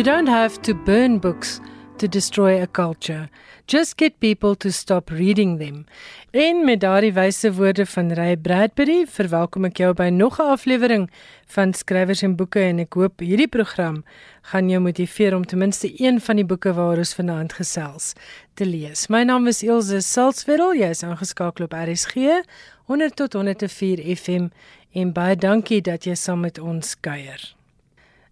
You don't have to burn books to destroy a culture. Just get people to stop reading them. En met daardie wyse woorde van Ray Bradbury, verwelkom ek jou by nog 'n aflewering van Skrywers en Boeke en ek hoop hierdie program gaan jou motiveer om ten minste een van die boeke waaroor ons vanaand gesels te lees. My naam is Elsje Salzwetel, jy is aangeskakel op RSG 100 tot 104 FM en baie dankie dat jy saam met ons kuier.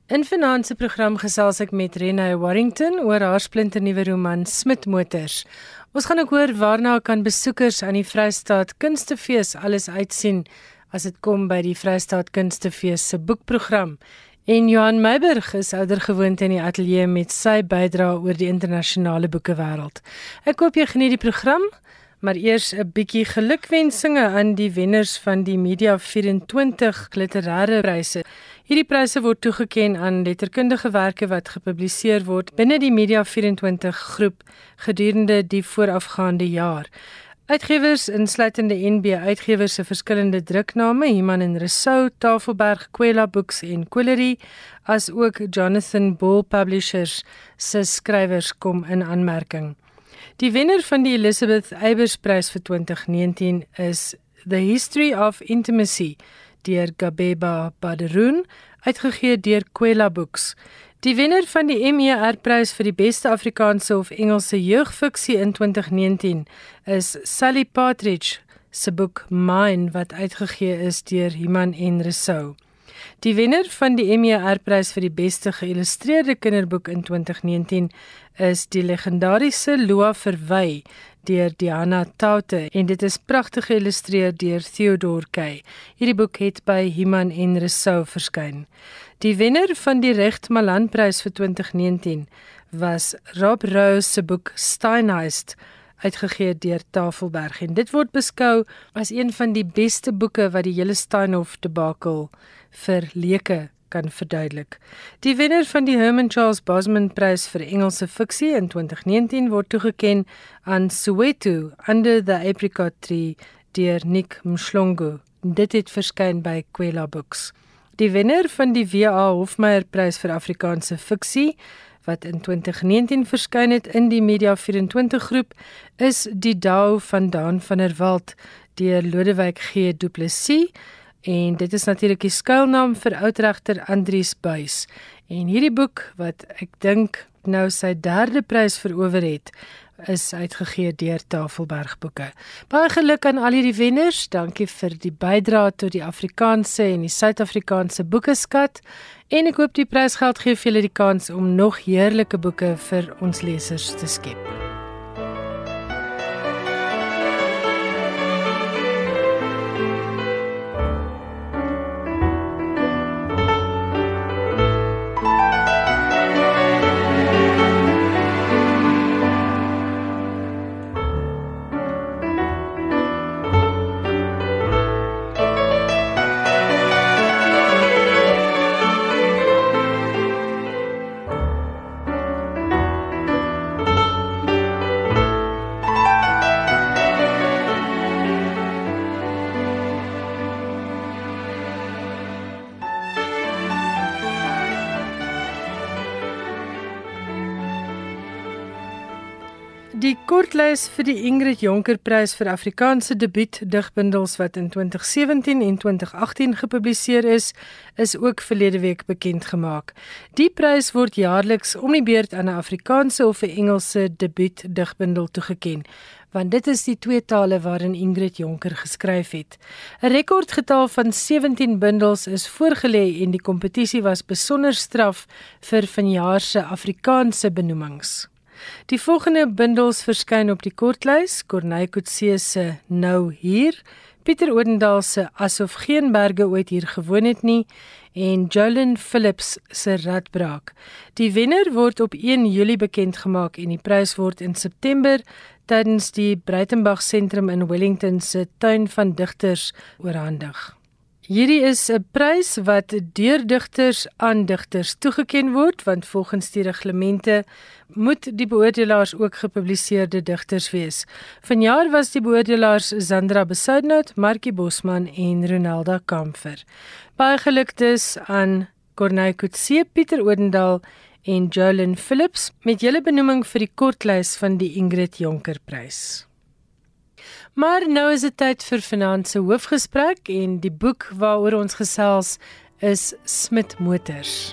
In finansie program gesels ek met Renée Warrington oor haar splinternuwe roman Smit Motors. Ons gaan ook hoor waarna kan besoekers aan die Vrystaat Kunstefees alles uitsien as dit kom by die Vrystaat Kunstefees se boekprogram. En Johan Meiburg is oudergewoonte in die ateljee met sy bydrae oor die internasionale boekewêreld. Ek hoop jy geniet die program. Maar eers 'n bietjie gelukwensinge aan die wenners van die Media 24 literêre pryse. Hierdie pryse word toegekend aan letterkundige werke wat gepubliseer word binne die Media 24 groep gedurende die voorafgaande jaar. Uitgewers insluitende NB Uitgewers se verskillende drukname, Iman en Resou, Tafelberg, Kwela Books en Quillery, as ook Jonathan Bull Publishers se skrywers kom in aanmerking. Die wenner van die Elizabeth Eybers Prys vir 2019 is The History of Intimacy deur Gabeba Baderoon, uitgegee deur Kwela Books. Die wenner van die MER Prys vir die beste Afrikaanse of Engelse jeugfiksie in 2019 is Sally Partridge se boek Mine wat uitgegee is deur Iman en Resou. Die wenner van die MER Prys vir die beste geïllustreerde kinderboek in 2019 is die legendariese Loa Verwy deur Diana Taute en dit is pragtig geïllustreer deur Theodore Kay. Hierdie boek het by Human en Resou verskyn. Die wenner van die Recht Malan Prys vir 2019 was Rob Rose se boek Steinheist uitgegee deur Tafelberg en dit word beskou as een van die beste boeke wat die hele Steinhof debakel vir leuke kan verduidelik. Die wenner van die Herman Charles Bosman Prys vir Engelse fiksie in 2019 word toegekend aan Soweto Under the Apricot Tree deur Nick Mshlongo. Dit het verskyn by Kwela Books. Die wenner van die WA Hofmeyer Prys vir Afrikaanse fiksie wat in 2019 verskyn het in die Media 24 groep is Die Dao van Daan van der Walt deur Lodewyk G Du Plessis en dit is natuurlik die skuilnaam vir oudregter Andrius Buys. En hierdie boek wat ek dink nou sy derde prys verower het, is uitgegee deur Tafelberg Boeke. Baie geluk aan al hierdie wenners. Dankie vir die bydrae tot die Afrikaanse en die Suid-Afrikaanse boekeskat. En ek hoop die prysgeld gee vir julle die kans om nog heerlike boeke vir ons lesers te skep. Die kortlys vir die Ingrid Jonker Prys vir Afrikaanse debuut digbundels wat in 2017 en 2018 gepubliseer is, is ook verlede week bekend gemaak. Die prys word jaarliks om die beurt aan 'n Afrikaanse of 'n Engelse debuut digbundel toegekend, want dit is die twee tale waarin Ingrid Jonker geskryf het. 'n Rekordgetal van 17 bundels is voorgelê en die kompetisie was besonder straf vir vanjaar se Afrikaanse benoemings. Die volgende bundels verskyn op die kortlys: Corneille Coetzee se Nou hier, Pieter Odendaal se Asof geen berge ooit hier gewoon het nie en Jolyn Phillips se Radbraak. Die wenner word op 1 Julie bekend gemaak en die prys word in September tydens die Breitenberg Sentrum in Wellington se tuin van digters oorhandig. Hierdie is 'n prys wat deur digters aan digters toegekend word want volgens die reglemente moet die beoordelaars ook gepubliseerde digters wees. Vanjaar was die beoordelaars Sandra Besuidnout, Markie Bosman en Ronalda Kamfer. Baie geluk dus aan Corneille Coetzee, Pieter Odendaal en Jolyn Phillips met julle benoeming vir die kortlys van die Ingrid Jonker Prys. Maar nou is dit tyd vir vanaand se hoofgesprek en die boek waaroor ons gesels is Smit Motors.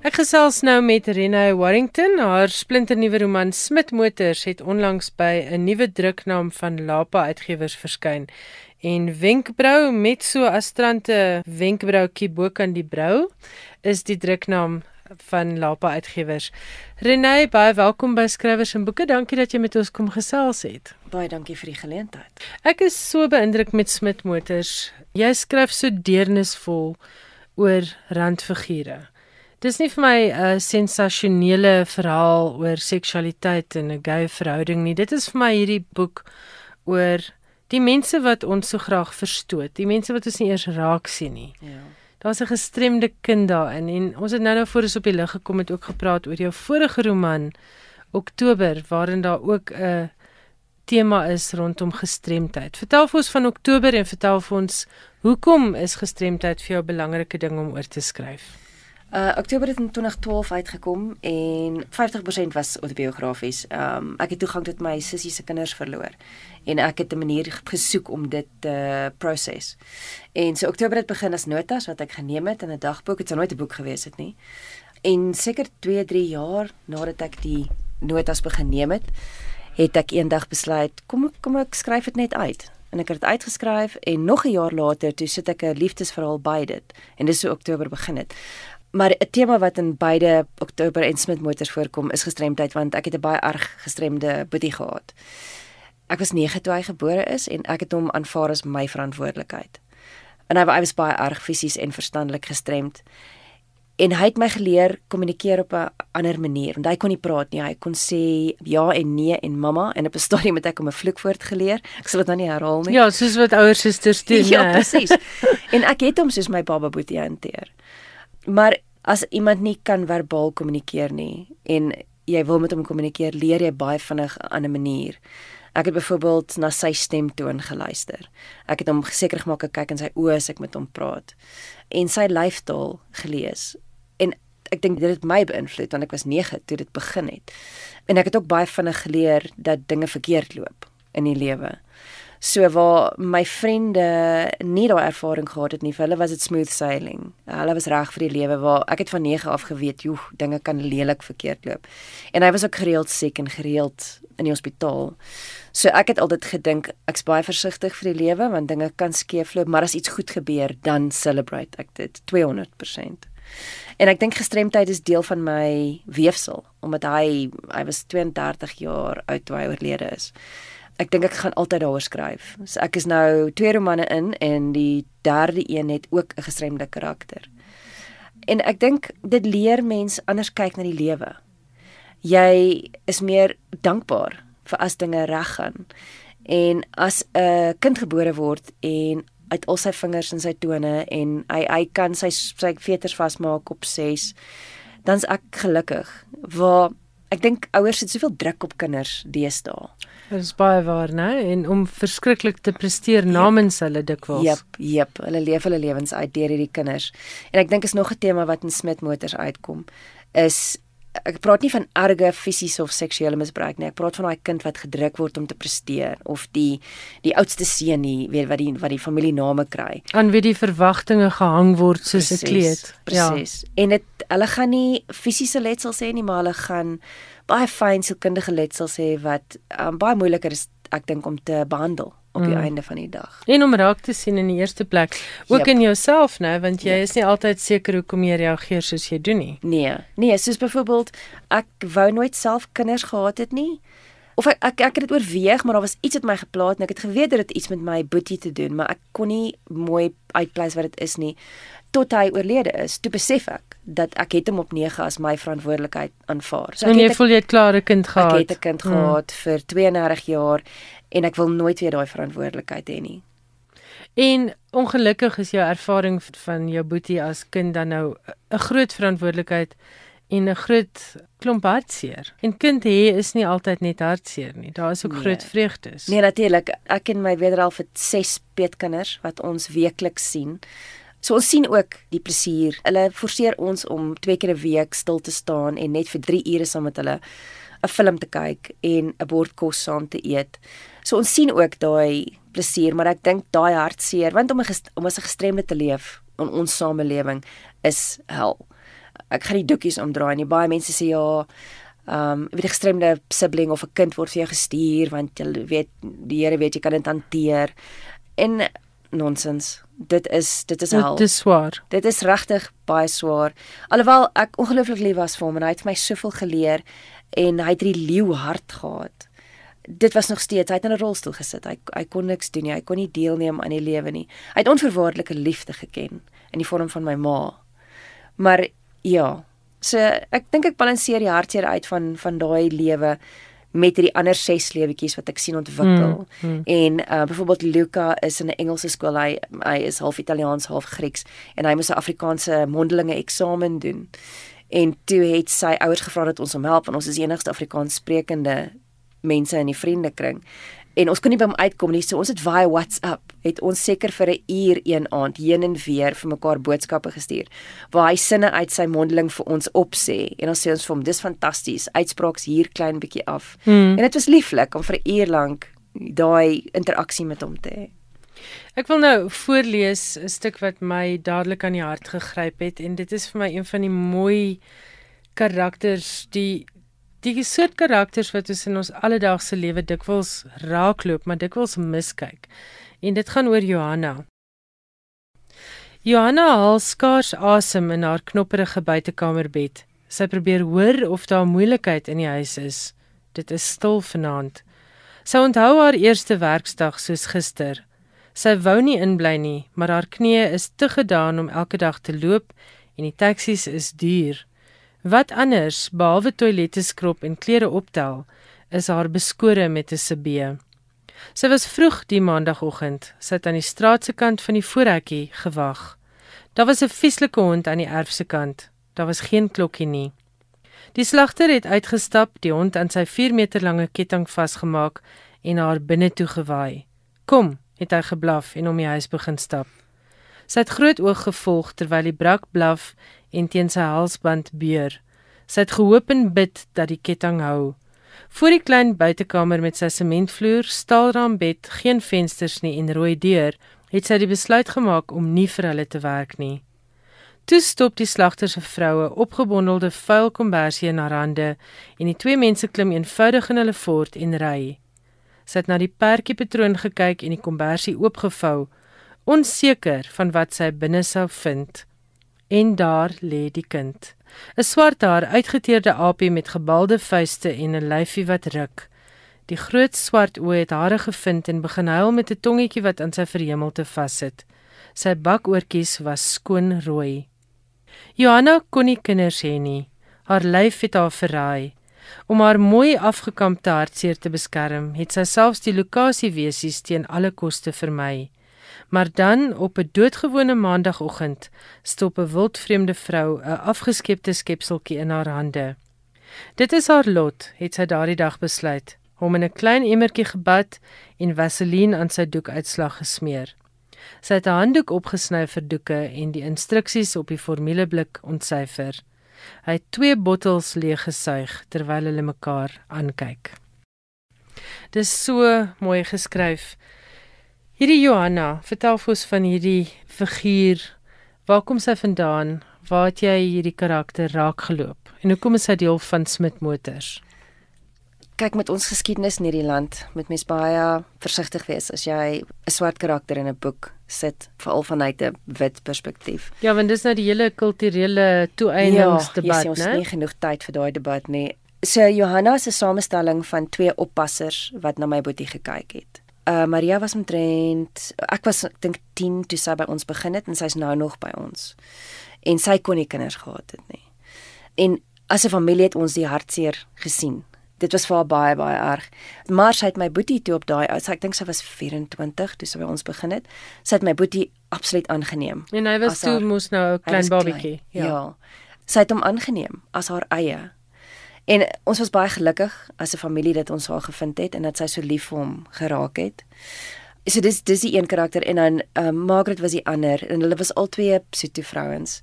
Ek gesels nou met Renée Warrington. Haar splinternuwe roman Smit Motors het onlangs by 'n nuwe druknaam van Lapa Uitgewers verskyn. En Wenkbrau met so astrante Wenkbroukie bo kan die brou is die druknaam van Lapa Uitgewers. Renée, baie welkom by Skrywers en Boeke. Dankie dat jy met ons kom gesels het. Baie dankie vir die geleentheid. Ek is so beïndruk met Smit Motors. Jy skryf so deernisvol oor randfigure. Dis nie vir my 'n uh, sensasionele verhaal oor seksualiteit en 'n gay verhouding nie. Dit is vir my hierdie boek oor die mense wat ons so graag verstoot, die mense wat ons nie eers raak sien nie. Ja. Daar's 'n gestremde kind daarin en ons het nou-nou voor ons op die lig gekom het ook gepraat oor jou vorige roman Oktober waarin daar ook 'n tema is rondom gestremdheid. Vertel vir ons van Oktober en vertel vir ons hoekom is gestremdheid vir jou 'n belangrike ding om oor te skryf? Uh Oktober het in 2012 uitgekom en 50% was autobiografies. Um ek het toegang tot my sussie se kinders verloor en ek het 'n manier gesoek om dit te proses. En so Oktober het begin as notas wat ek geneem het in 'n dagboek. Dit sou nooit 'n boek gewees het nie. En seker 2, 3 jaar nadat ek die notas begin neem het, het ek eendag besluit, kom ek kom ek skryf dit net uit. En ek het dit uitgeskryf en nog 'n jaar later toe sit ek 'n liefdesverhaal by dit en dis so Oktober begin het. Maar 'n tema wat in beide Oktober en Smit Motors voorkom is gestremdheid want ek het 'n baie erg gestremde boetie gehad. Ek was 9 toe hy gebore is en ek het hom aanvaar as my verantwoordelikheid. En hy, hy was baie erg fisies en verstandelik gestremd. En hy het my geleer kommunikeer op 'n ander manier want hy kon nie praat nie. Hy kon sê ja en nee en mamma en op 'n stadium het ek hom 'n vloekwoord geleer. Ek sal dit nou nie herhaal nie. Ja, soos wat ouers susters doen. ja, presies. en ek het hom soos my baba boetie hanteer. Maar as iemand nie kan verbaal kommunikeer nie en jy wil met hom kommunikeer, leer jy baie vinnig 'n ander manier. Ek het byvoorbeeld na sy stemtoon geluister. Ek het hom seker gemaak ek kyk in sy oë as ek met hom praat en sy lyfstaal gelees. En ek dink dit het my beïnvloed want ek was 9 toe dit begin het. En ek het ook baie vinnig geleer dat dinge verkeerd loop in die lewe. So waar my vriende nie daai ervaring gehad het nie, vir hulle was dit smooth sailing. Hulle was reg vir die lewe waar ek het van 9 af geweet, joh, dinge kan lelik verkeerd loop. En hy was ook gereeld siek en gereeld in die hospitaal. So ek het altyd gedink ek's baie versigtig vir die lewe want dinge kan skeefloop, maar as iets goed gebeur, dan celebrate ek dit 200%. En ek dink gestremdheid is deel van my weefsel omdat hy hy was 32 jaar oud toe hy oorlede is ek dink ek gaan altyd daaroor skryf. So ek is nou twee romane in en die derde een het ook 'n gestremde karakter. En ek dink dit leer mense anders kyk na die lewe. Jy is meer dankbaar vir as dinge reg gaan. En as 'n kind gebore word en uit al sy vingers en sy tone en hy hy kan sy sy veters vasmaak op 6, dan's ek gelukkig. Waar ek dink ouers het soveel druk op kinders deesdae. Dit is baie waar, né? En om verskriklik te presteer namens yep. hulle dikwels. Jep, jep, hulle leef hulle lewens uit deur hierdie kinders. En ek dink is nog 'n tema wat in Smit Motors uitkom is ek praat nie van erge fisiese of seksuele misbruik nie. Ek praat van daai kind wat gedruk word om te presteer of die die oudste seun nie, weet wat die wat die familiename kry. Aan wie die verwagtinge gehang word soos 'n kleed. Presies. Ja. En dit hulle gaan nie fisiese letsels hê nie, maar hulle gaan baie fyn sielkundige letsels hê wat um, baie moeiliker is ek dink om te behandel op die mm. einde van die dag. En om raak te sien in die eerste plek, ook yep. in jouself, né, want jy yep. is nie altyd seker hoe kom jy reageer soos jy doen nie. Nee, nee, soos byvoorbeeld ek wou nooit self kinders gehad het nie. Of ek ek, ek het dit oorweeg, maar daar was iets wat my geplaas en ek het geweet dit het iets met my boetie te doen, maar ek kon nie mooi uitpleis wat dit is nie tot hy oorlede is. Toe besef ek dat ek het hom op 9 as my verantwoordelikheid aanvaar. So ek en jy voel jy het klaar 'n kind gehad. Ek het 'n kind hmm. gehad vir 32 jaar en ek wil nooit weer daai verantwoordelikheid hê nie. En ongelukkig is jou ervaring van jou boetie as kind dan nou 'n groot verantwoordelikheid en 'n groot klomp hartseer. En kind hê is nie altyd net hartseer nie. Daar is ook nee. groot vreugdes. Nee, natuurlik. Ek en my wederal vir 6 peetkinders wat ons weekliks sien. So ons sien ook die plesier. Hulle forceer ons om twee keer 'n week stil te staan en net vir 3 ure saam met hulle 'n film te kyk en 'n bord kos saam te eet. So ons sien ook daai plesier, maar ek dink daai hartseer want om 'n om as 'n gestremde te leef in ons samelewing is hel. Ek gaan nie doekies omdraai nie. Baie mense sê ja, ehm um, weet 'n gestremde sibling of 'n kind word vir jou gestuur want jy weet die Here weet jy kan dit hanteer. En nonsens. Dit is dit is hel. Dit is swaar. Dit is regtig baie swaar. Alhoewel ek ongelooflik lief was vir hom en hy het my soveel geleer en hy het die leeu hart gehad dit was nog steeds hy het in 'n rolstoel gesit. Hy hy kon niks doen nie. Hy kon nie deelneem aan die lewe nie. Hy het onverwaarlike liefde geken in die vorm van my ma. Maar ja, so ek dink ek balanseer die hartseer uit van van daai lewe met hierdie ander ses lewetjies wat ek sien ontwikkel. Mm, mm. En uh byvoorbeeld Luca is in 'n Engelse skool. Hy hy is half Italiaans, half Grieks en hy moet 'n Afrikaanse mondelinge eksamen doen. En toe het sy ouers gevra dat ons hom help want ons is die enigste Afrikaans sprekende mense in die vriendekring. En ons kon nie by hom uitkom nie so ons het via WhatsApp het ons seker vir 'n uur een aand heen en weer vir mekaar boodskappe gestuur waar hy sinne uit sy mondeling vir ons opsê en ons sê ons vir hom dis fantasties uitspraaks hier klein bietjie af. Hmm. en dit was lieflik om vir 'n uur lank daai interaksie met hom te hê. Ek wil nou voorlees 'n stuk wat my dadelik aan die hart gegryp het en dit is vir my een van die mooi karakters die die soort karakters wat ons in ons alledaagse lewe dikwels raakloop, maar dikwels miskyk. En dit gaan oor Johanna. Johanna haal skaars asem in haar knopperige buitekamerbed. Sy probeer hoor of daar moeilikheid in die huis is. Dit is stil vanaand. Sy onthou haar eerste werksdag soos gister. Sy wou nie inbly nie, maar haar knieë is te gedaan om elke dag te loop en die taksies is duur. Wat anders behalwe toilette skrob en klere optel is haar beskore met 'n CB. Sy was vroeg die maandagooggend, sit aan die straat se kant van die voorhekkie gewag. Daar was 'n vieslike hond aan die erf se kant. Daar was geen klokkie nie. Die slagter het uitgestap, die hond aan sy 4 meter lange ketting vasgemaak en haar binne toe gewaai. "Kom," het hy geblaf en om die huis begin stap. Sy het groot oog gevolg terwyl die brak blaf en teen sy halsband beur. Sy het gehoop en bid dat die ketting hou. Voor die klein buitekamer met sy sementvloer, staalraambed, geen vensters nie en rooi deur, het sy die besluit gemaak om nie vir hulle te werk nie. Toe stop die slagter se vroue opgebondelde vuil kombersie in haar hande en die twee mense klim eenvoudig in hulle fort en ry. Sy het na die pertjie patroon gekyk en die kombersie oopgevou, onseker van wat sy binne sou vind en daar lê die kind. 'n Swart haar uitgeteerde aapie met gebalde vuiste en 'n lyfie wat ruk. Die groot swart oë het hare gevind en begin huil met 'n tongetjie wat aan sy verhemelte vassit. Sy bakoortjies was skoon rooi. Johanna kon nie kinders hê nie. Haar lyf het haar verraai. Om haar mooi afgekampte hartseer te beskerm, het sy selfs die lokasiewesies teen alle koste vermy. Maar dan op 'n doodgewone maandagooggend stop 'n wildvreemde vrou 'n afgeskepte skepseltjie in haar hande. Dit is haar lot, het sy daardie dag besluit, hom in 'n klein emmertjie gebad en vaseline aan sy doekuitslag gesmeer. Sy het 'n handdoek opgesny vir doeke en die instruksies op die formuleblik ontsyfer. Hy het twee bottels leeg gesuig terwyl hulle mekaar aankyk. Dis so mooi geskryf. Hierdie Johanna, vertel vir ons van hierdie figuur. Waar kom sy vandaan? Waar het jy hierdie karakter raak geloop? En hoekom is sy deel van Smit Motors? Kyk met ons geskiedenis in hierdie land, moet mens baie versigtig wees as jy 'n swart karakter in 'n boek sit, veral vanuit 'n wit perspektief. Ja, want dis nou die hele kulturele toeëningsdebat, ja, né? Ja, ons nie genoeg tyd vir daai debat nie. So Johanna se samestelling van twee oppassers wat na my boetie gekyk het uh Maria was omtrent ek was ek dink 10 toe sy by ons begin het en sy's nou nog by ons. En sy kon nie kinders gehad het nie. En as 'n familie het ons die hartseer gesien. Dit was vir haar baie baie erg. Maar sy het my boetie toe op daai ek dink sy was 24 toe sy by ons begin het. Sy het my boetie absoluut aangeneem. En hy was toe mos nou 'n klein babatjie. Ja. ja. Sy het hom aangeneem as haar eie. En ons was baie gelukkig as 'n familie dat ons haar gevind het en dat sy so lief vir hom geraak het. So dis dis die een karakter en dan um, Margaret was die ander en hulle was albei pseudo vrouens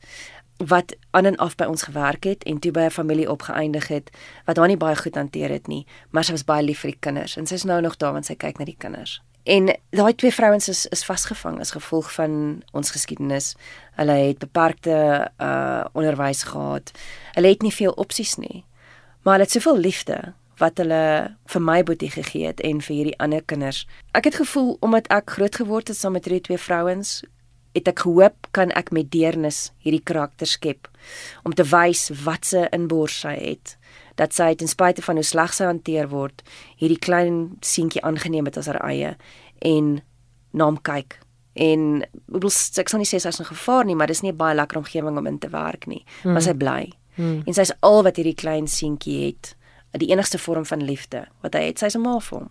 wat aan en af by ons gewerk het en toe by 'n familie opgeëindig het wat haar nie baie goed hanteer het nie, maar sy was baie lief vir die kinders en sy's nou nog daar want sy kyk na die kinders. En daai twee vrouens is is vasgevang as gevolg van ons geskiedenis. Hulle het beperkte uh onderwys gehad. Hulle het nie veel opsies nie. Maar hulle het soveel liefde wat hulle vir my boetie gegee het en vir hierdie ander kinders. Ek het gevoel omdat ek groot geword het saam met hierdie twee vrouens, het ek gehoop kan ek met deernis hierdie karakter skep om te wys wat se inbors sy het dat sy ten spyte van hoe sleg sy hanteer word hierdie klein seentjie aangeneem het as haar eie en na hom kyk en ek wil ek sal nie sê sy's in gevaar nie maar dis nie 'n baie lekker omgewing om in te werk nie hmm. maar sy bly hmm. en sy's al wat hierdie klein seentjie het die enigste vorm van liefde wat hy het sy's 'n ma vir hom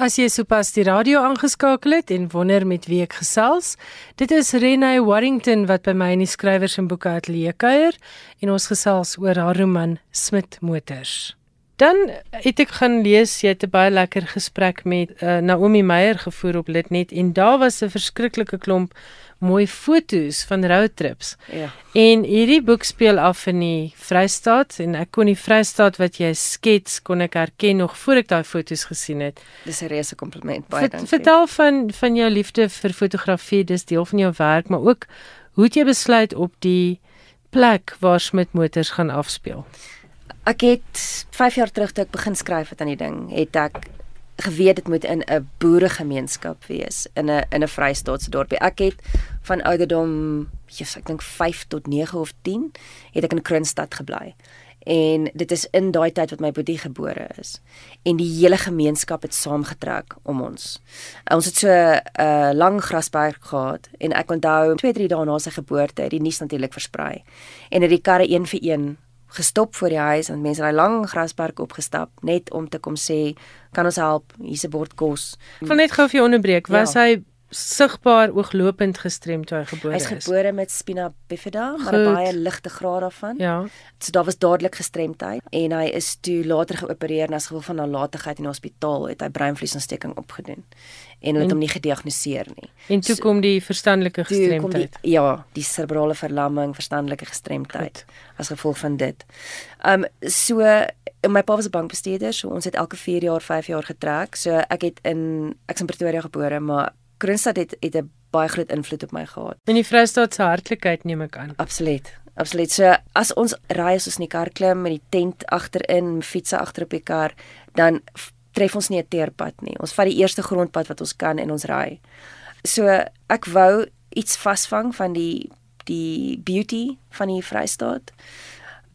As jy sopas die radio aangeskakel het en wonder met wie ek gesels, dit is Renée Warrington wat by my in die skrywers en boeke ateljee kuier en ons gesels oor haar roman Smit Motors. Dan het ek gaan lees jy het 'n baie lekker gesprek met uh, Naomi Meyer gevoer op Litnet en daar was 'n verskriklike klomp mooi fotos van roadtrips. Ja. En hierdie boek speel af in die Vrystaat en ek kon die Vrystaat wat jy skets kon ek herken nog voor ek daai fotos gesien het. Dis 'n reuse kompliment baie dankie. Vertel van van jou liefde vir fotografie, dis deel van jou werk, maar ook hoe het jy besluit op die plek waar Smit Motors gaan afspeel? Ek het 5 jaar terug toe ek begin skryf het aan die ding, het ek geweet dit moet in 'n boeregemeenskap wees in 'n in 'n Vrystaatse dorpie. Ek het van ouderdom, Jesus, ek dink 5 tot 9 of 10 het ek in Kroonstad gebly. En dit is in daai tyd wat my boetie gebore is. En die hele gemeenskap het saamgetrek om ons. Ons het so 'n uh, lang grasberg gehad en ek onthou 2, 3 dae na sy geboorte het die nuus natuurlik versprei. En het die karre een vir een gestop voor die huis en mense het daai lang grasperk opgestap net om te kom sê kan ons help hier's 'n bord kos. Ek wil net gou vir jou onderbreek. Was ja. hy sigbaar ooglopend gestremd toe hy gebore is? Hy's gebore met spina bifida, maar 'n baie ligte graad daarvan. Ja. So daar was dadelik gestremdheid en hy is toe later geopereer en as gevolg van nalatigheid in die hospitaal het hy breinvliesontsteking opgedoen en hulle het hom nie gediagnoseer nie. En toe so, kom die verstandelike gestremdheid. Die, ja, die serebrale verlamming, verstandelike gestremdheid Goed. as gevolg van dit. Um so my pa was 'n bankbestuurder, so ons het elke 4 jaar, 5 jaar getrek. So ek het in ek's in Pretoria gebore, maar Kroonstad het het 'n baie groot invloed op my gehad. In die Vrystaat se hartlikheid neem ek aan. Absoluut. Absoluut. So as ons ry as ons in die kar klim met die tent agterin, fietsse agter op die kar, dan tref ons nie 'n teerpad nie. Ons vat die eerste grondpad wat ons kan en ons ry. So ek wou iets vasvang van die die beauty van die Vrystaat.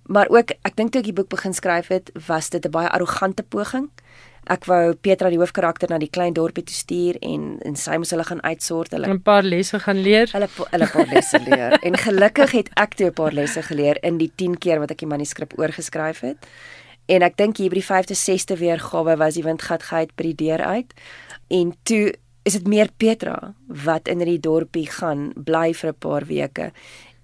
Maar ook ek dink toe ek die boek begin skryf het, was dit 'n baie arrogante poging. Ek wou Petra die hoofkarakter na die klein dorpie toe stuur en en sy moes hulle gaan uitsort, hulle 'n paar lesse gaan leer. Hulle hulle 'n paar lesse leer. en gelukkig het ek toe 'n paar lesse geleer in die 10 keer wat ek die manuskrip oorgeskryf het. En ek dink hier by die 5de 6de weergawe was die windgat gehad by die deur uit. En toe is dit meer Petra wat in hierdie dorpie gaan bly vir 'n paar weke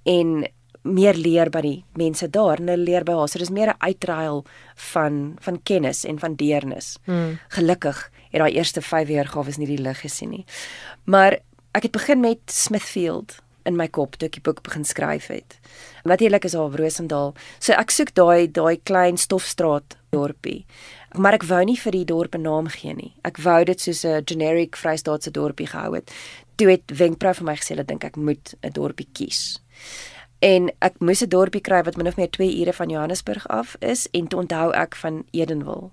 en meer leer by die mense daar en hulle leer by haar. So dis meer 'n uitruil van van kennis en van deernis. Hmm. Gelukkig het daai eerste 5 weergawe nie die lig gesien nie. Maar ek het begin met Smithfield in my kop toe ek die boek begin skryf het. Natuurlik is daar Rosendal. So ek soek daai daai klein stofstraat dorpie. Maar ek wou nie vir die dorp 'n naam gee nie. Ek wou dit soos 'n generic Vrystaatse dorpie gehou het. Toe het Wenkbrou vir my gesê dat dink ek moet 'n dorpie kies. En ek moes 'n dorpie kry wat min of meer 2 ure van Johannesburg af is en toe onthou ek van Edenville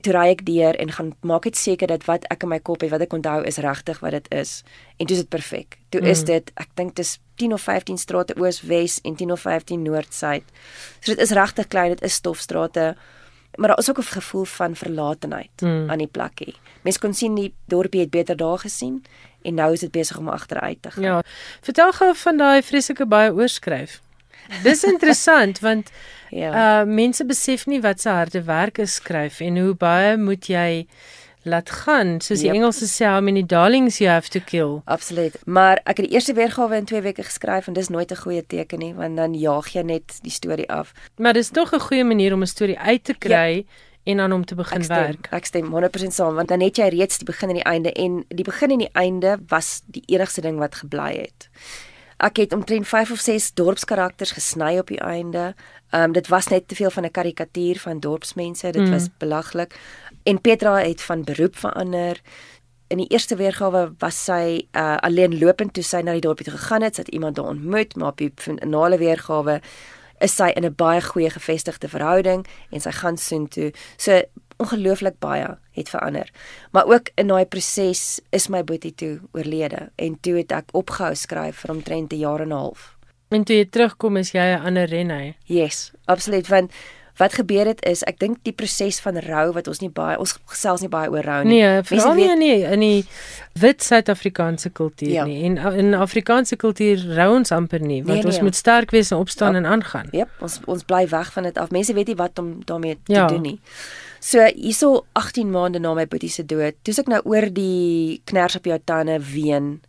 toe ry ek deur en gaan maak dit seker dat wat ek in my kop het, wat ek onthou is regtig wat dit is. En toe is dit perfek. Toe mm. is dit, ek dink dis 10 of 15 strate oos wes en 10 of 15 noord suid. So dit is regtig klein, dit is stofstrate. Maar daar is ook 'n gevoel van verlatenheid mm. aan die plekkie. Mense kon sien die dorpie het beter dae gesien en nou is dit besig om agteruit te gaan. Ja. Vertel gou van daai vreeslike baie oorskryf. Dis interessant want ja. Uh mense besef nie wat se harde werk is skryf en hoe baie moet jy laat gaan, soos die Yep. Engelse sê, how many darlings you have to kill. Absoluut. Maar ek het die eerste weergawe in 2 weke geskryf en dis nooit 'n goeie teken nie, want dan jaag jy net die storie af. Maar dis tog 'n goeie manier om 'n storie uit te kry en aan hom te begin Ek stem, werk. ek stem 100% saam want dan het jy reeds die begin en die einde en die begin en die einde was die enigste ding wat gebly het. Ek het omtrent 5 of 6 dorpskarakters gesny op die einde. Ehm um, dit was net te veel van 'n karikatuur van dorpsmense. Dit Mm. mm. was belaglik. En Petra het van beroep verander. In die eerste weergawe was sy uh, alleen lopend toe sy na die dorpie toe gegaan het, sy het iemand daar ontmoet, maar op die finale weergawe is sy in 'n baie goeie gevestigde verhouding en sy gaan soontoe. So ongelooflik baie het verander. Maar ook in daai proses is my boetie toe oorlede en toe het ek opgehou skryf vir omtrent 'n jaar en 'n half. En toe jy terugkom is jy 'n ander Renay. Yes, absoluut want wat gebeur het is ek dink die proses van rou wat ons nie baie ons gesels nie baie oor rou nie. Nee, veral nie in die in die wit Suid-Afrikaanse kultuur Ja. nie. En in Afrikaanse kultuur rou ons amper nie, want Nee, ons nee. moet sterk wees en opstaan Ja. en aangaan. Jep, ons ons bly weg van dit af. Mense weet nie wat om daarmee te Ja. doen nie. So hierso 18 maande na my boetie se dood, toe's ek nou oor die kners op jou tande ween.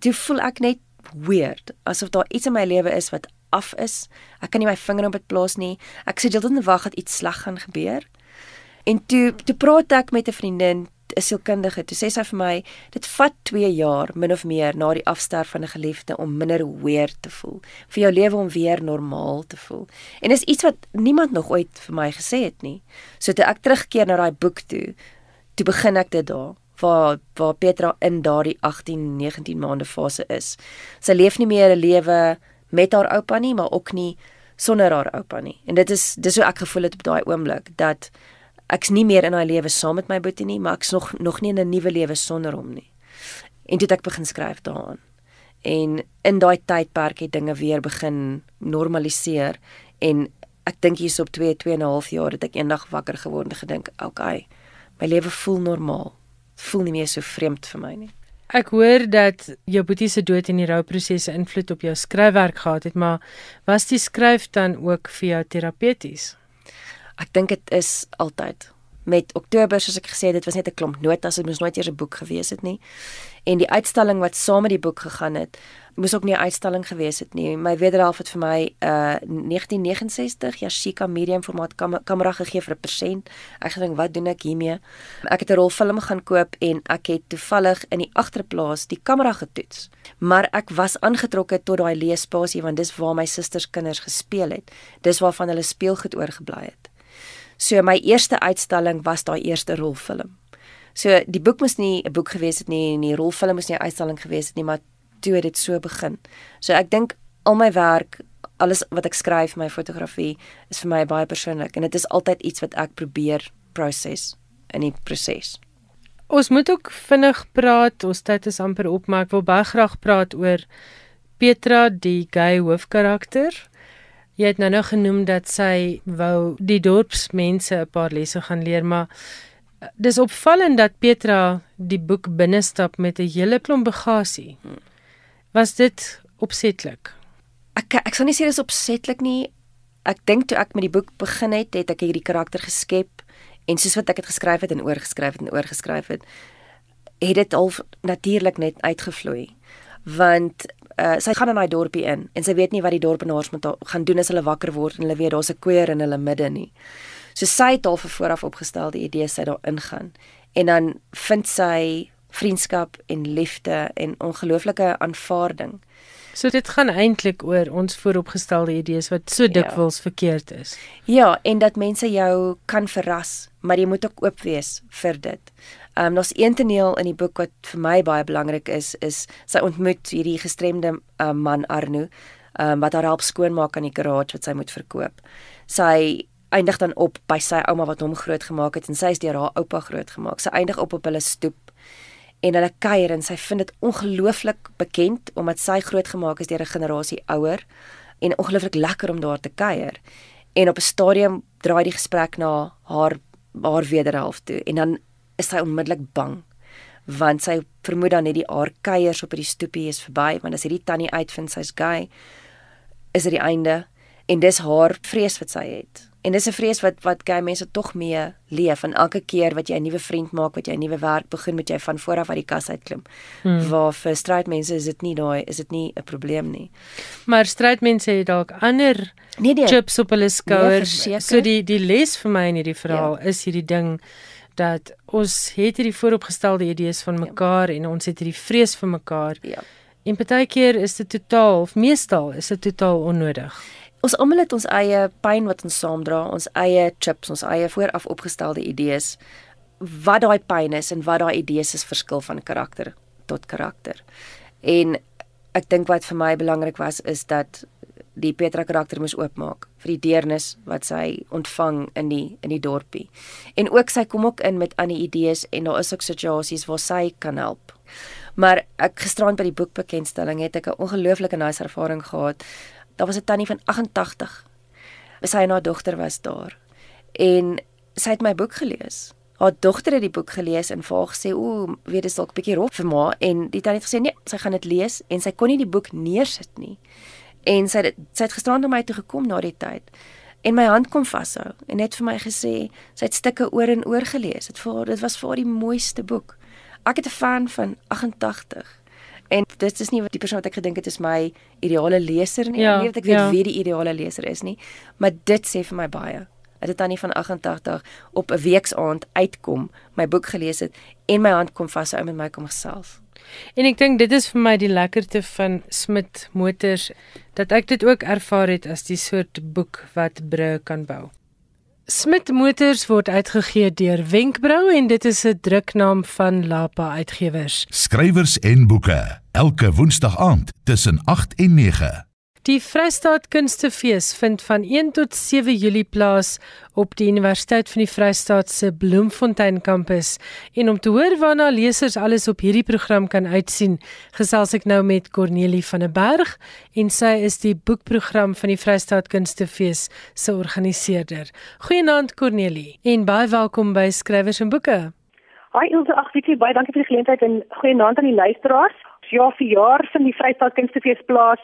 Toe voel ek net weird, asof daar iets in my lewe is wat af is. Ek kan nie my vinger op dit plaas nie. Ek sit heeltyd wag dat iets sleg gaan gebeur. En toe toe praat ek met 'n vriendin, 'n sielkundige. Toe sê sy vir my, dit vat 2 jaar min of meer na die afsterf van 'n geliefde om minder weird te voel, vir jou lewe om weer normaal te voel. En dis iets wat niemand nog ooit vir my gesê het nie. So toe ek terugkeer na daai boek toe, toe begin ek dit daar waar waar Petra in daardie 18, 19 maande fase is. Sy leef nie meer 'n lewe met haar oupa nie, maar ook nie sonder haar oupa nie. En dit is dis hoe ek gevoel het op daai oomblik dat ek's nie meer in daai lewe saam met my boetie nie, maar ek's nog nog nie in 'n nuwe lewe sonder hom nie. En toe het ek begin skryf daaraan. En in daai tydperk het dinge weer begin normaliseer en ek dink hier's op 2 2 en 'n half jaar het ek eendag wakker geword en gedink, "Oké, okay, my lewe voel normaal. Dit voel nie meer so vreemd vir my nie." Ek hoor dat jou boetie se dood en die rouprosesse invloed op jou skryfwerk gehad het, maar was die skryf dan ook vir jou terapeuties? Ek dink dit is altyd met Oktober soos ek gesê het, dit was net 'n klomp notas, dit moes nooit eers 'n boek gewees het nie. En die uitstalling wat saam met die boek gegaan het, moes ook nie 'n uitstalling gewees het nie. My wederhelf het vir my uh 1969 Yashica medium formaat kam kamera gegee vir 'n persent. Ek gedink, wat doen ek hiermee? Ek het 'n rolfilm gaan koop en ek het toevallig in die agterplaas die kamera getoets. Maar ek was aangetrokke tot daai leespasie want dis waar my susters kinders gespeel het. Dis waarvan hulle speelgoed oorgebly het. So my eerste uitstalling was daai eerste rolfilm. So die boek moes nie 'n boek gewees het nie en die rolfilm moes nie 'n uitstalling gewees het nie, maar toe het dit so begin. So ek dink al my werk, alles wat ek skryf, my fotografie is vir my baie persoonlik en dit is altyd iets wat ek probeer proses in die proses. Ons moet ook vinnig praat. Ons tyd is amper op, maar ek wil baie graag praat oor Petra, die gay hoofkarakter. Jy het nou nou genoem dat sy wou die dorpsmense 'n paar lesse gaan leer, maar eh, dis opvallend dat Petra die boek binnestap met 'n hele klomp bagasie. Was dit opsetlik? Ek ek sal nie sê dis opsetlik nie. Ek dink toe ek met die boek begin het, het ek hierdie karakter geskep en soos wat ek dit geskryf het en oorgeskryf het en oorgeskryf het, het dit al natuurlik net uitgevloei. Want uh, sy gaan in daai dorpie in en sy weet nie wat die dorpenaars met haar gaan doen as hulle wakker word en hulle weet daar's 'n koeier in hulle midde nie. So sy het al vir vooraf opgestelde idees sy daar ingaan. En dan vind sy vriendskap en liefde en ongelooflike aanvaarding. So dit gaan eintlik oor ons vooropgestelde idees wat so Ja. dikwels verkeerd is. Ja, en dat mense jou kan verras, maar jy moet ook oop wees vir dit. Ehm um, daar's een toneel in die boek wat vir my baie belangrik is, is sy ontmoet hierdie gestremde uh, man Arno, ehm um, wat haar help skoonmaak aan die garage wat sy moet verkoop. Sy eindig dan op by sy ouma wat hom grootgemaak het en sy is deur haar oupa grootgemaak. Sy eindig op op hulle stoep en hulle kuier en sy vind dit ongelooflik bekend omdat sy grootgemaak is deur 'n generasie ouer en ongelooflik lekker om daar te kuier. En op 'n stadium draai die gesprek na haar haar wederhelf toe en dan is sy onmiddellik bang want sy vermoed dan net die haar kuiers op hierdie stoepie is verby want as hierdie tannie uitvind sy's gay is dit die einde En dis haar vrees wat sy het. En dis 'n vrees wat wat gay mense tog mee leef en elke keer wat jy 'n nuwe vriend maak, wat jy 'n nuwe werk begin, moet jy van voor af uit die kas uitklim. Hmm. Waar vir stryd mense is dit nie daai is dit nie 'n probleem nie. Maar stryd mense het dalk ander nee, nee, chips op hulle skouers. Nee, so die die les vir my in hierdie verhaal ja. is hierdie ding dat ons het hierdie vooropgestelde idees van ja. mekaar ja. en ons het hierdie vrees vir mekaar. Ja. En baie keer is dit totaal of meestal is dit totaal onnodig. Ons almal het ons eie pyn wat ons saamdra, ons eie chips, ons eie vooraf opgestelde idees. Wat daai pyn is en wat daai idees is verskil van karakter tot karakter. En ek dink wat vir my belangrik was is dat die Petra karakter moes oopmaak vir die deernis wat sy ontvang in die in die dorpie. En ook sy kom ook in met ander idees en daar is ook situasies waar sy kan help. Maar ek gisterand by die boekbekenstelling het ek 'n ongelooflike nice ervaring gehad daar was 'n tannie van 88. Sy en haar dogter was daar. En sy het my boek gelees. Haar dogter het die boek gelees en vir haar gesê, "Ooh, weet dis dalk 'n bietjie rof vir ma." En die tannie het gesê, "Nee, sy gaan dit lees." En sy kon nie die boek neersit nie. En sy het sy het gisterand na my toe gekom na die tyd en my hand kom vashou en net vir my gesê sy het stukke oor en oor gelees. Dit vir dit was vir haar die mooiste boek. Ek het 'n fan van 88 En dit is nie die persoon wat ek gedink het is my ideale leser nie. Ja, nie dat ek weet ja. wie die ideale leser is nie, maar dit sê vir my baie. Dat dit tannie van 88 op 'n weksaand uitkom, my boek gelees het en my hand kom vas ou met my kom gesels. En ek dink dit is vir my die lekkerte van Smit Motors dat ek dit ook ervaar het as die soort boek wat bru kan bou. Smit Motors word uitgegee deur Wenkbrau en dit is 'n druknaam van Lapa Uitgewers. Skrywers en boeke elke woensdag aand tussen 8 en 9. Die Vrystaat Kunstefees vind van 1 tot 7 Julie plaas op die Universiteit van die Vrystaat se Bloemfontein kampus. En om te hoor waarna lesers alles op hierdie program kan uitsien, gesels ek nou met Cornelie van der Berg en sy is die boekprogram van die Vrystaat Kunstefees se organiseerder. Goeienaand Cornelie en baie welkom by Skrywers en Boeke. Hi Ilse, ag baie baie dankie vir die geleentheid en goeienaand aan die luisteraars. Ja, vir jaar van die Vrystaat Kunstefees plaas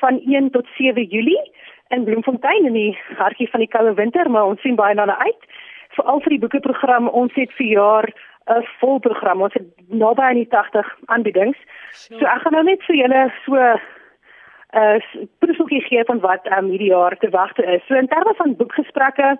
van 1 tot 7 Julie in Bloemfontein in die hartjie van die koue winter, maar ons sien baie daarna uit. Veral vir die boekeprogram, ons het vir jaar 'n vol program. Ons het naby aan die 80 aanbiedings. So ek gaan nou net vir julle so 'n uh, proefeltjie gee van wat um, hierdie jaar te wagte is. So in terme van boekgesprekke,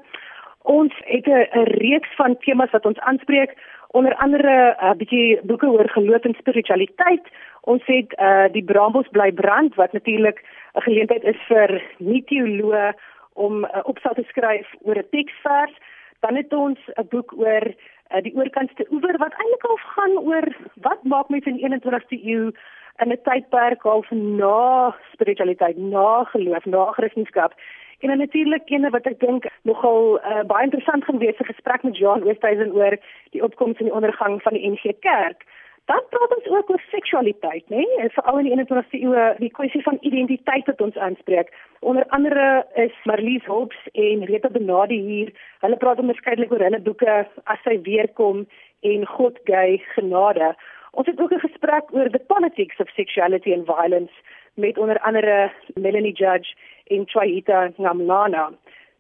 ons het 'n reeks van temas wat ons aanspreek onder andere 'n uh, bietjie boeke oor geloof en spiritualiteit. Ons het uh die Brambos bly brand wat natuurlik 'n geleentheid is vir nie-teoloë om 'n uh, opstel te skryf oor 'n teksvers. Dan het ons 'n boek oor uh, die oorkantste oewer wat eintlik al gaan oor wat maak mense in die 21ste eeu in 'n tydperk half na spiritualiteit, na geloof, na Christendom. En dan natuurlik ene wat ek dink nogal uh, baie interessant gaan wees 'n gesprek met Johan Oosthuizen oor die opkoms en die ondergang van die NG Kerk. Dan praat ons ook oor seksualiteit, né? Nee? Veral in die 21ste eeu, die kwessie van identiteit wat ons aanspreek. Onder andere is Marlies Hobbs en Rita Benade hier. Hulle praat onderskeidelik oor hulle boeke As sy weer kom en God gay genade. Ons het ook 'n gesprek oor the politics of sexuality and violence met onder andere Melanie Judge en Twaita Ngamlana.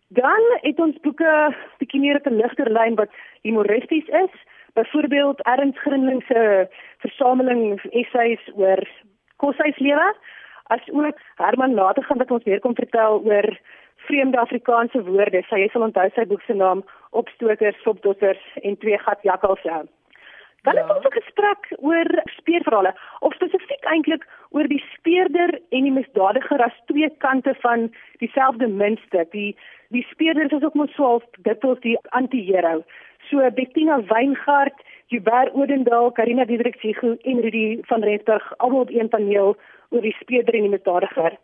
Dan het ons boeke bietjie meer op 'n ligter lyn wat humoristies is. Byvoorbeeld Ernst Grinling se versameling essays oor koshuislewe, asook Herman Lategan wat ons weer kom vertel oor vreemde Afrikaanse woorde. Sy sal onthou sy boek se naam Opstokers, Sopdotters en Twee gat jakkalse. Dan ja. het ons 'n gesprek oor speerverhale, of spesifiek eintlik oor die speerder en die misdadiger as twee kante van dieselfde muntstuk. Die die speerder is ook mos swaalf dikwels die anti-hero. So Bettina Weingart, Hubert Odendaal, Karina Diedriksiego en Rudy van Rensburg almal op een paneel oor die speerder en die misdadiger.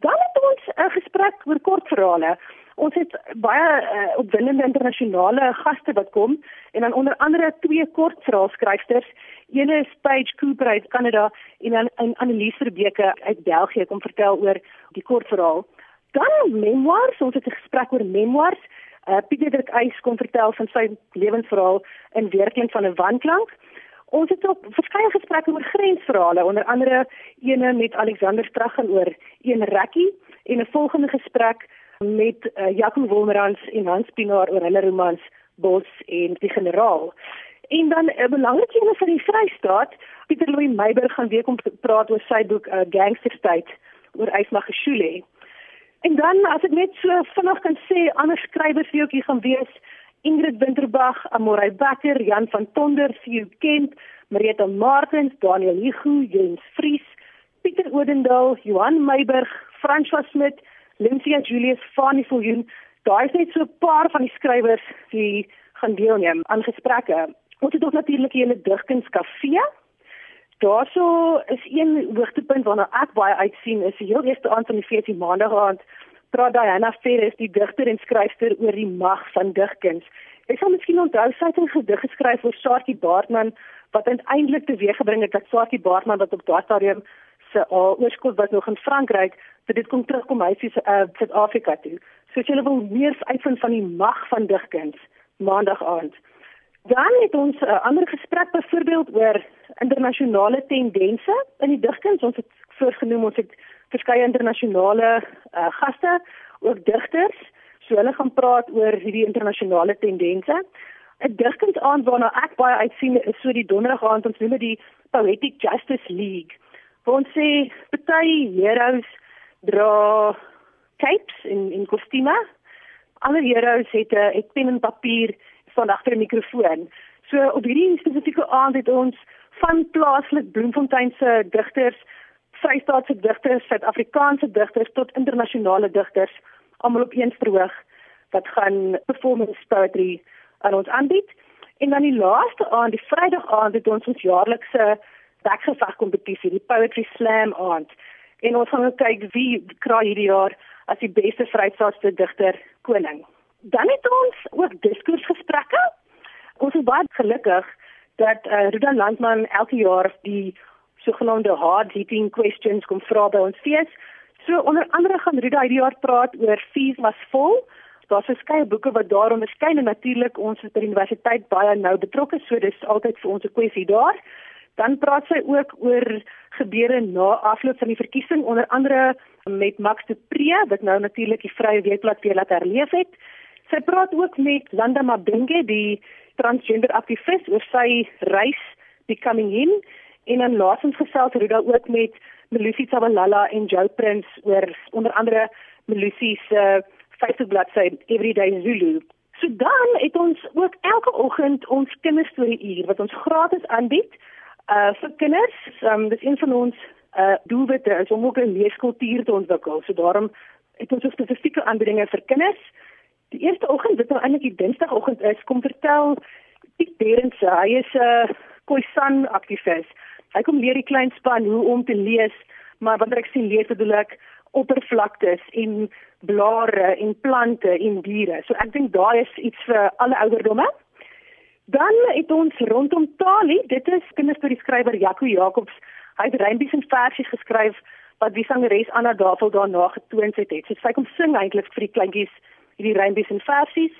Dan het ons 'n gesprek oor kortverhale. Ons het baie uh, opwindende internasionale gaste wat kom en dan onder andere twee kortverhaalskrywers. Een is Paige Cooper uit Kanada en dan 'n Annelies Verbeke uit België kom vertel oor die kortverhaal. Dan memoirs, ons het 'n gesprek oor memoirs. Uh, Pieter Dirk Eis kom vertel van sy lewensverhaal in werklik van 'n wanklank. Ons het ook verskeie gesprekke oor grensverhale, onder andere een met Alexander Straggen oor een rekkie en 'n volgende gesprek met uh, Jaco Wolmerans en Hans Pinaar oor hulle romans Bos en die generaal. En dan 'n belangrike een vir die Vrystaat, Pieter Louw Meiberg gaan weer kom praat oor sy boek uh, Gangster State oor Ysma Geshule. En dan as ek net so vinnig kan sê, ander skrywers wie ook hier gaan wees, Ingrid Winterbach, Amorey Becker, Jan van Tonder, Sue Kent, Marieta Martins, Daniel Hugo, Jens Vries, Pieter Odendaal, Johan Meiberg, François Smit, Lyncia Julius, Fanny Viljoen. Daar is net so 'n paar van die skrywers wie gaan deelneem aan gesprekke. Ons het ook natuurlik die hele digkunskafee. Daarso is een hoogtepunt waarna ek baie uitsien is die heel eerste aand van die fees die maandag aand praat Diana Ferris die digter en skryfster oor die mag van digkuns. Ek sal miskien onthou sy het 'n gedig geskryf oor Saartjie Baartman wat eintlik teweeggebring het dat Saartjie Baartman wat op daardie stadium se oorskot was nog in Frankryk, dat dit kom terugkom hy sê uh, Suid-Afrika toe. So as jy wil meer uitvind van die mag van digkuns maandag aand. Dan het ons 'n uh, ander gesprek byvoorbeeld oor internasionale tendense in die digkuns. Ons het voorgenoem ons het verskeie internasionale uh, gaste, ook digters, so hulle gaan praat oor hierdie internasionale tendense. 'n Digkunsaand waarna ek baie uitsien is so die donderdag aand ons noem dit die Poetic Justice League. Ons sê party heroes dra capes in in kostuums. Alle heroes het 'n het pen en papier van agter 'n mikrofoon. So op hierdie spesifieke aand het ons van plaaslik Bloemfontein se digters Vrystaatse digters, Suid-Afrikaanse digters tot internasionale digters almal op een verhoog wat gaan performance poetry aan ons aanbied. En dan die laaste aand, die Vrydag aand het ons ons jaarlikse weggeveg kompetisie, die Poetry Slam aand. En ons gaan kyk wie kry hierdie jaar as die beste Vrystaatse digter koning. Dan het ons ook diskursgesprekke. Ons is baie gelukkig dat uh, Rudolf Landman elke jaar die sogenaamde hard hitting questions kom vra by ons fees. So onder andere gaan Rida hierdie jaar praat oor Fees was vol. Daar's verskeie boeke wat daar onderskyn en natuurlik ons is by die universiteit baie nou betrokke, so dis altyd vir ons 'n kwessie daar. Dan praat sy ook oor gebeure na afloop van die verkiesing, onder andere met Max de Pre, wat nou natuurlik die Vrye Weekblad weer laat herleef het. Sy praat ook met Landa Mabenge, die transgender aktivis oor sy reis becoming him En dan laasens gesels Ruda ook met Melusi Tsabalala en Joe Prince oor onder andere Melusi se uh, Facebook bladsy Everyday Zulu. So dan het ons ook elke oggend ons kinderstorie uur wat ons gratis aanbied uh vir kinders. Um, dit is een van ons uh doelwitte is om ook 'n leeskultuur te ontwikkel. So daarom het ons spesifieke aanbiedinge vir kinders. Die eerste oggend, dit nou eintlik die Dinsdagoggend is, kom vertel Piet Berends, hy is 'n uh, Khoisan aktivis. Hy kom leer die klein span hoe om te lees, maar wanneer ek sien lees bedoel ek oppervlaktes en blare en plante en diere. So ek dink daai is iets vir alle ouderdomme. Dan het ons rondom Tali, dit is kinderstorie skrywer Jaco Jacobs. Hy het rymbies en versies geskryf wat die sangeres Anna Davel daarna getoon het. So sy kom sing eintlik vir die kleintjies hierdie rymbies en versies.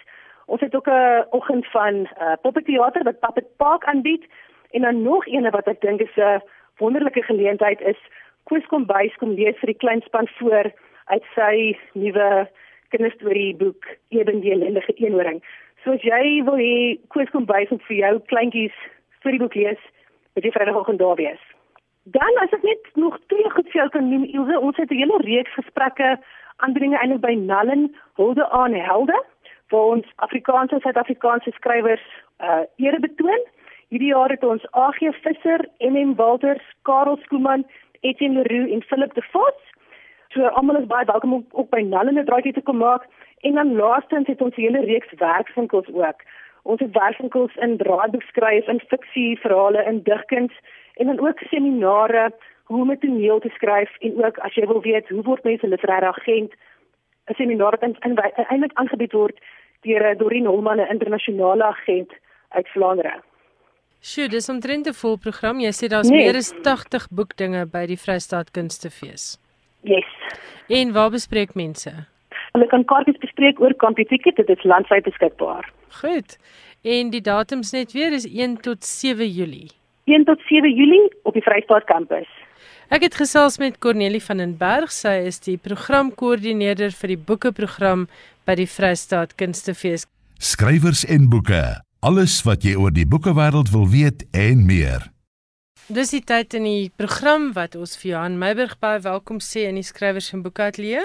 Ons het ook 'n oggend van uh, poppeteater wat Puppet Park aanbied En dan nog eene wat ek dink is 'n wonderlike geleentheid is Koos kom bys kom lees vir die klein span voor uit sy nuwe kinderstorieboek Eben die ellendige eenhoring. So as jy wil hê Koos kom bys om vir jou kleintjies storieboek lees, moet jy Vrydagoggend daar wees. Dan as ek net nog twee goed vir jou kan noem, Ilse, ons het 'n hele reeks gesprekke aandringe eintlik by Nallen Hulde aan Helde waar ons Afrikaanse Suid-Afrikaanse skrywers uh ere betoon. Hierdie jaar het ons AG Visser, MM Walters, Karel Skooman, Etienne Leroux en Philip de Vos. So almal is baie welkom om ook by Nalene draaitjie te kom maak en dan laastens het ons 'n hele reeks werkswinkels ook. Ons het werkswinkels in draaiboekskryf, in fiksie, verhale, in digkuns en dan ook seminare hoe om 'n toneel te skryf en ook as jy wil weet hoe word mense literêre agent 'n seminar wat eintlik aangebied word deur Dorien Holman 'n internasionale agent uit Vlaandere. Sjoe, dis omtrent 'n vol program. Jy sê daar's nee. meer as 80 boekdinge by die Vrystaat Kunstefees. Yes. En waar bespreek mense? Hulle kan kaartjies bespreek oor Kampioenticket, dit is landwyd beskikbaar. Goed. En die datums net weer is 1 tot 7 Julie. 1 tot 7 Julie op die Vrystaat kampus. Ek het gesels met Cornelie van den Berg. Sy is die programkoördineerder vir die boekeprogram by die Vrystaat Kunstefees. Skrywers en boeke. Alles wat jy oor die boekewêreld wil weet en meer. Dis die tyd in die program wat ons vir Johan Meiburg baie welkom sê in die skrywers en boeke ateljee.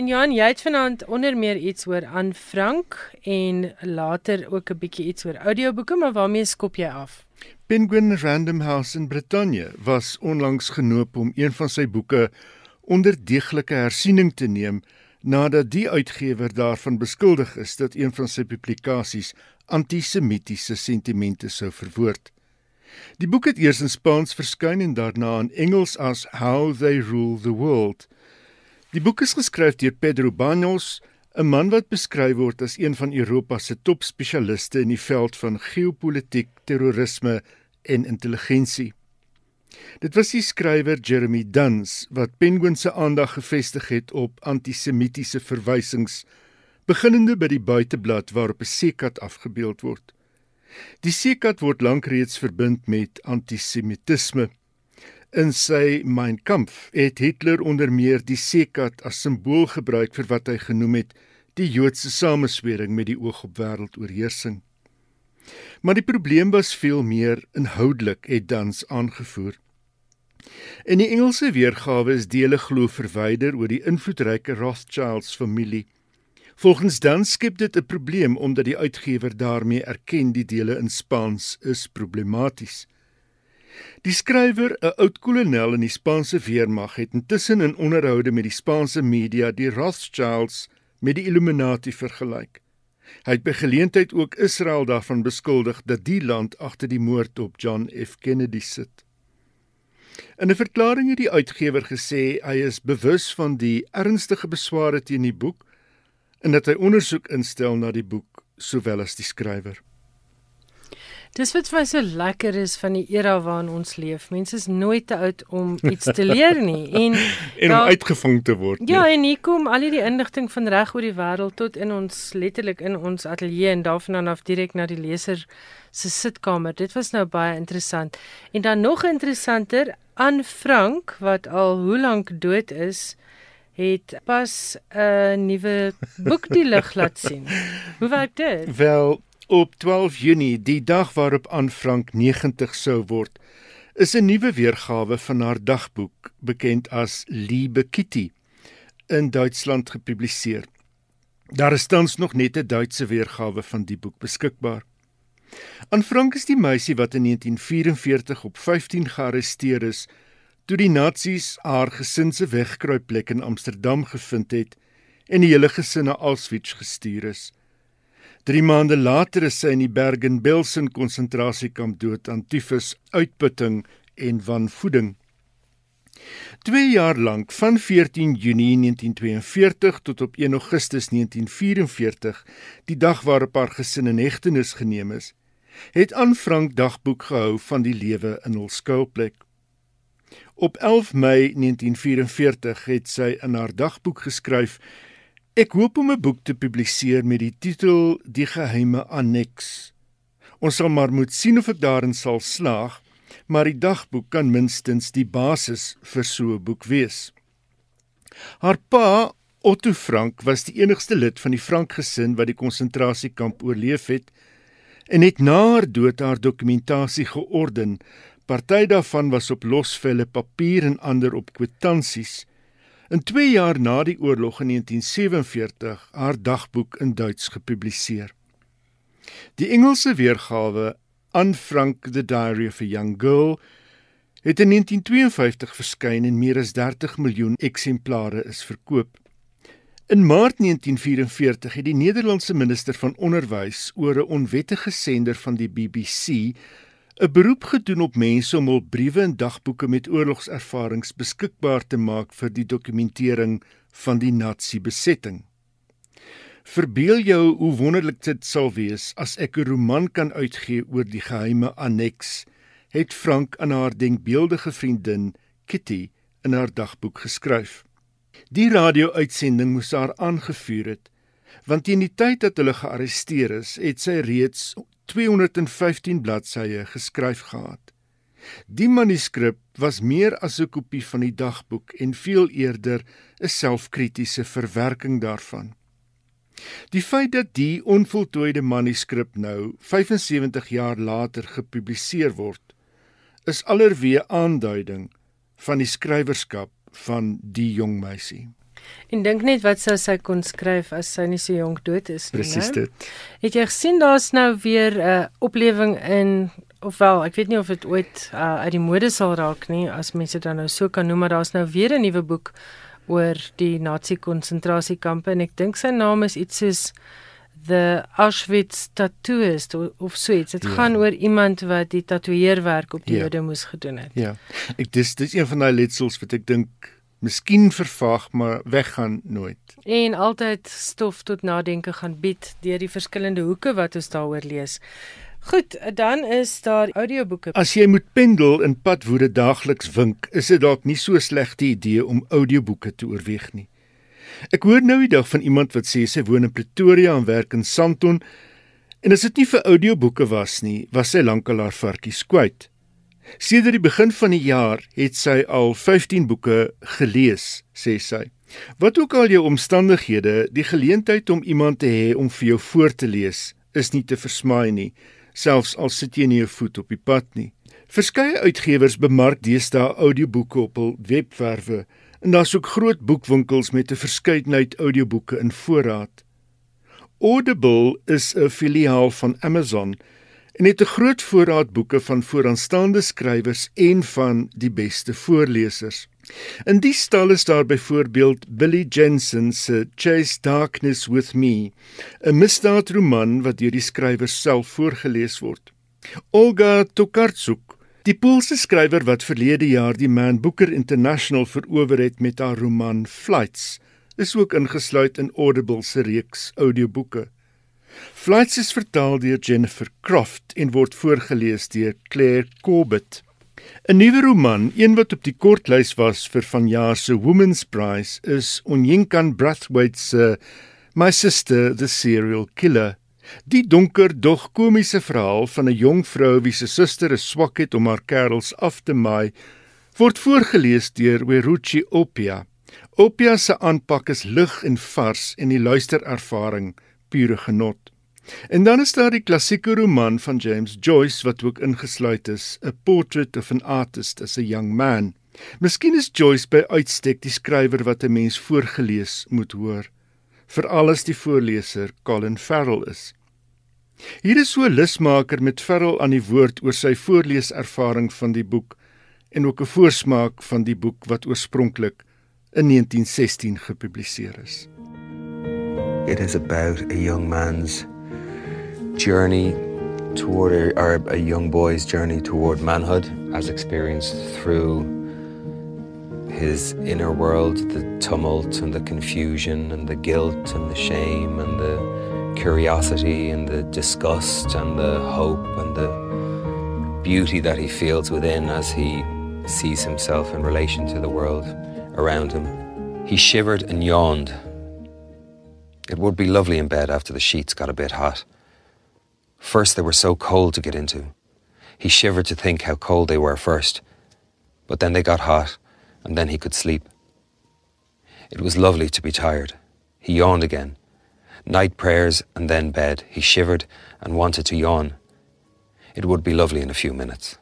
En Johan, jy het vanaand onder meer iets oor Anne Frank en later ook 'n bietjie iets oor audioboeke, maar waarmee skop jy af? Penguin Random House in Brittanje was onlangs genoop om een van sy boeke onder deeglike hersiening te neem nadat die uitgewer daarvan beskuldig is dat een van sy publikasies antisemitiese sentimente sou verwoord. Die boek het eers in Spaans verskyn en daarna in Engels as How They Rule the World. Die boek is geskryf deur Pedro Banos, 'n man wat beskryf word as een van Europa se topspesialiste in die veld van geopolitiek, terrorisme en intelligensie. Dit was die skrywer Jeremy Duns wat Penguin se aandag gefestig het op antisemitiese verwysings, beginnende by die buiteblad waarop 'n seekat afgebeeld word. Die seekat word lank reeds verbind met antisemitisme. In sy Mein Kampf het Hitler onder meer die seekat as simbool gebruik vir wat hy genoem het die Joodse sameswering met die oog op wêreldoorheersing. Maar die probleem was veel meer inhoudelik, het Dans aangevoer. In die Engelse weergawe is dele glo verwyder oor die invloedryke Rothschilds familie. Volgens Dan skep dit 'n probleem omdat die uitgewer daarmee erken die dele in Spaans is problematies. Die skrywer, 'n oud kolonel in die Spaanse weermag, het intussen in onderhoude met die Spaanse media die Rothschilds met die Illuminati vergelyk. Hy het by geleentheid ook Israel daarvan beskuldig dat die land agter die moord op John F Kennedy sit. In 'n verklaring het die uitgewer gesê hy is bewus van die ernstige besware teen die boek en dat hy ondersoek instel na die boek sowel as die skrywer. Dis wat vir my so lekker is van die era waarin ons leef. Mense is nooit te oud om iets te leer nie en en om uitgevang te word. Ja, nie. en hier kom al hierdie inligting van reg oor die wêreld tot in ons letterlik in ons ateljee en daarvan af direk na die leser se sitkamer. Dit was nou baie interessant. En dan nog interessanter, aan Frank wat al hoe lank dood is, het pas 'n nuwe boek die lig laat sien. Hoe werk dit? Wel, op 12 Junie, die dag waarop Anne Frank 90 sou word, is 'n nuwe weergawe van haar dagboek, bekend as Liebe Kitty, in Duitsland gepubliseer. Daar is tans nog net 'n Duitse weergawe van die boek beskikbaar. Anne Frank is die meisie wat in 1944 op 15 gearresteer is toe die nasies haar gesin se wegkruipplek in Amsterdam gevind het en die hele gesin na Auschwitz gestuur is. 3 maande later is sy in die Bergen-Belsen konsentrasiekamp dood aan tifus, uitputting en wanvoeding. 2 jaar lank, van 14 Junie 1942 tot op 1 Augustus 1944, die dag waarop haar gesin in hegtenis geneem is, het Anne Frank dagboek gehou van die lewe in hul skuilplek. Op 11 Mei 1944 het sy in haar dagboek geskryf: "Ek hoop om 'n boek te publiseer met die titel Die geheime anneks. Ons sal maar moet sien of ek daarin sal slaag, maar die dagboek kan minstens die basis vir so 'n boek wees." Haar pa, Otto Frank, was die enigste lid van die Frank gesin wat die konsentrasiekamp oorleef het en het na haar dood haar dokumentasie georden Party daarvan was op losvelle papier en ander op kwitansies. In 2 jaar na die oorlog in 1947 haar dagboek in Duits gepubliseer. Die Engelse weergawe Anne Frank The Diary of a Young Girl het in 1952 verskyn en meer as 30 miljoen eksemplare is verkoop. In Maart 1944 het die Nederlandse minister van onderwys oor 'n onwettige sender van die BBC 'n beroep gedoen op mense om hul briewe en dagboeke met oorlogservarings beskikbaar te maak vir die dokumentering van die Nazi besetting. Verbeel jou hoe wonderlik dit sal wees as ek 'n roman kan uitgee oor die geheime anneks, het Frank aan haar denkbeeldige vriendin Kitty in haar dagboek geskryf. Die radio-uitsending moes haar aangevuur het, want teen die tyd dat hulle gearresteer is, het sy reeds 215 bladsye geskryf gehad. Die manuskrip was meer as 'n kopie van die dagboek en veel eerder 'n selfkritiese verwerking daarvan. Die feit dat die onvoltooide manuskrip nou 75 jaar later gepubliseer word, is allerweë aanduiding van die skrywerskap van die jong meisie. En dink net wat sou sy kon skryf as sy nie so jonk dood is nie. Presies dit. Het jy gesien daar's nou weer 'n uh, oplewing in ofwel, ek weet nie of dit ooit uh, uit die mode sal raak nie as mense dit nou so kan noem, maar daar's nou weer 'n nuwe boek oor die Nazi konsentrasiekampe en ek dink sy naam is iets soos the Auschwitz tattooist of, of so iets. Dit ja. gaan oor iemand wat die tatoeëerwerk op die ja. Jode moes gedoen het. Ja. Ek dis dis een van daai letsels wat ek dink miskien vervaag maar weggaan nooit. En altyd stof tot nadenke gaan bied deur die verskillende hoeke wat ons daaroor lees. Goed, dan is daar audioboeke. As jy moet pendel in padwoede daagliks wink, is dit dalk nie so slegte idee om audioboeke te oorweeg nie. Ek hoor nou die dag van iemand wat sê sy woon in Pretoria en werk in Sandton en as dit nie vir audioboeke was nie, was sy lankal haar varkies kwyt. Sedert die begin van die jaar het sy al 15 boeke gelees, sê sy. Wat ook al jou omstandighede, die geleentheid om iemand te hê om vir jou voor te lees, is nie te versmaai nie, selfs al sit jy nie jou voet op die pad nie. Verskeie uitgewers bemark deesdae audioboeke op hul webwerwe en daar's ook groot boekwinkels met 'n verskeidenheid audioboeke in voorraad. Audible is 'n filiaal van Amazon en het 'n groot voorraad boeke van vooraanstaande skrywers en van die beste voorlesers. In die stal is daar byvoorbeeld Billy Jensen se Chase Darkness with Me, 'n misdaadroman wat deur die skrywer self voorgeles word. Olga Tokarczuk, die Poolse skrywer wat verlede jaar die Man Booker International verower het met haar roman Flights, is ook ingesluit in Audible se reeks audioboeke. Flights is vertaal deur Jennifer Croft en word voorgeles deur Claire Corbett. 'n Nuwe roman, een wat op die kortlys was vir vanjaar se Women's Prize, is Onyinkan Brathwaite se My Sister the Serial Killer. Die donker, dog komiese verhaal van 'n jong vrou wie se suster 'n swak het om haar kerels af te maai, word voorgeles deur Weruchi Opia. Opia se aanpak is lig en vars en die luisterervaring pure genot. En dan is daar die klassieke roman van James Joyce wat ook ingesluit is, A Portrait of an Artist as a Young Man. Miskien is Joyce by uitstek die skrywer wat 'n mens voorgeles moet hoor, veral as die voorleser Colin Farrell is. Hier is so 'n lusmaker met Farrell aan die woord oor sy voorleeservaring van die boek en ook 'n voorsmaak van die boek wat oorspronklik in 1916 gepubliseer is. It is about a young man's journey toward, a, or a young boy's journey toward manhood, as experienced through his inner world, the tumult and the confusion and the guilt and the shame and the curiosity and the disgust and the hope and the beauty that he feels within as he sees himself in relation to the world around him. He shivered and yawned it would be lovely in bed after the sheets got a bit hot. First, they were so cold to get into. He shivered to think how cold they were first, but then they got hot, and then he could sleep. It was lovely to be tired. He yawned again. Night prayers and then bed. He shivered and wanted to yawn. It would be lovely in a few minutes.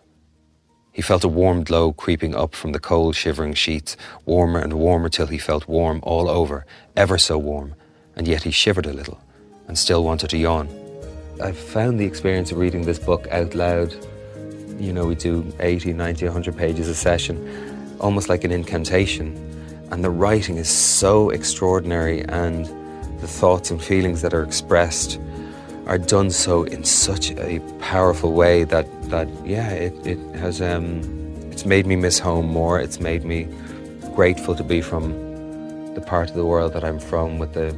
He felt a warm glow creeping up from the cold, shivering sheets, warmer and warmer till he felt warm all over, ever so warm, and yet he shivered a little and still wanted to yawn. I've found the experience of reading this book out loud, you know, we do 80, 90, 100 pages a session, almost like an incantation. And the writing is so extraordinary, and the thoughts and feelings that are expressed are done so in such a powerful way that, that yeah, it, it has um, it's made me miss home more. It's made me grateful to be from the part of the world that I'm from with the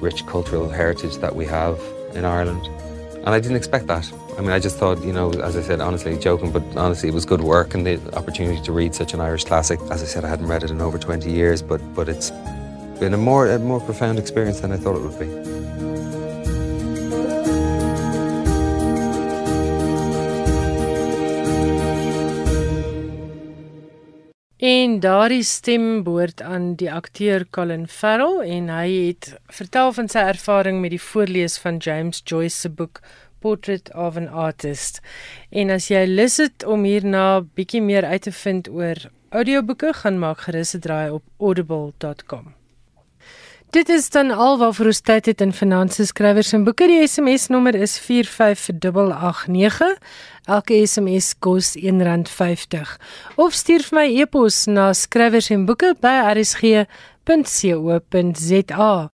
rich cultural heritage that we have in Ireland. And I didn't expect that. I mean, I just thought, you know, as I said, honestly, joking, but honestly, it was good work and the opportunity to read such an Irish classic. As I said, I hadn't read it in over 20 years, but, but it's been a more, a more profound experience than I thought it would be. En daardie stem behoort aan die akteur Colin Farrell en hy het vertel van sy ervaring met die voorlees van James Joyce se boek Portrait of an Artist. En as jy lus het om hierna bietjie meer uit te vind oor audioboeke, gaan maak gerus 'n draai op audible.com. Dit is dan al wat vir ons tyd het in finansies skrywers en boeke. Die SMS nommer is 45889. Elke SMS kos R1.50. Of stuur vir my e-pos na skrywersenboeke@rsg.co.za.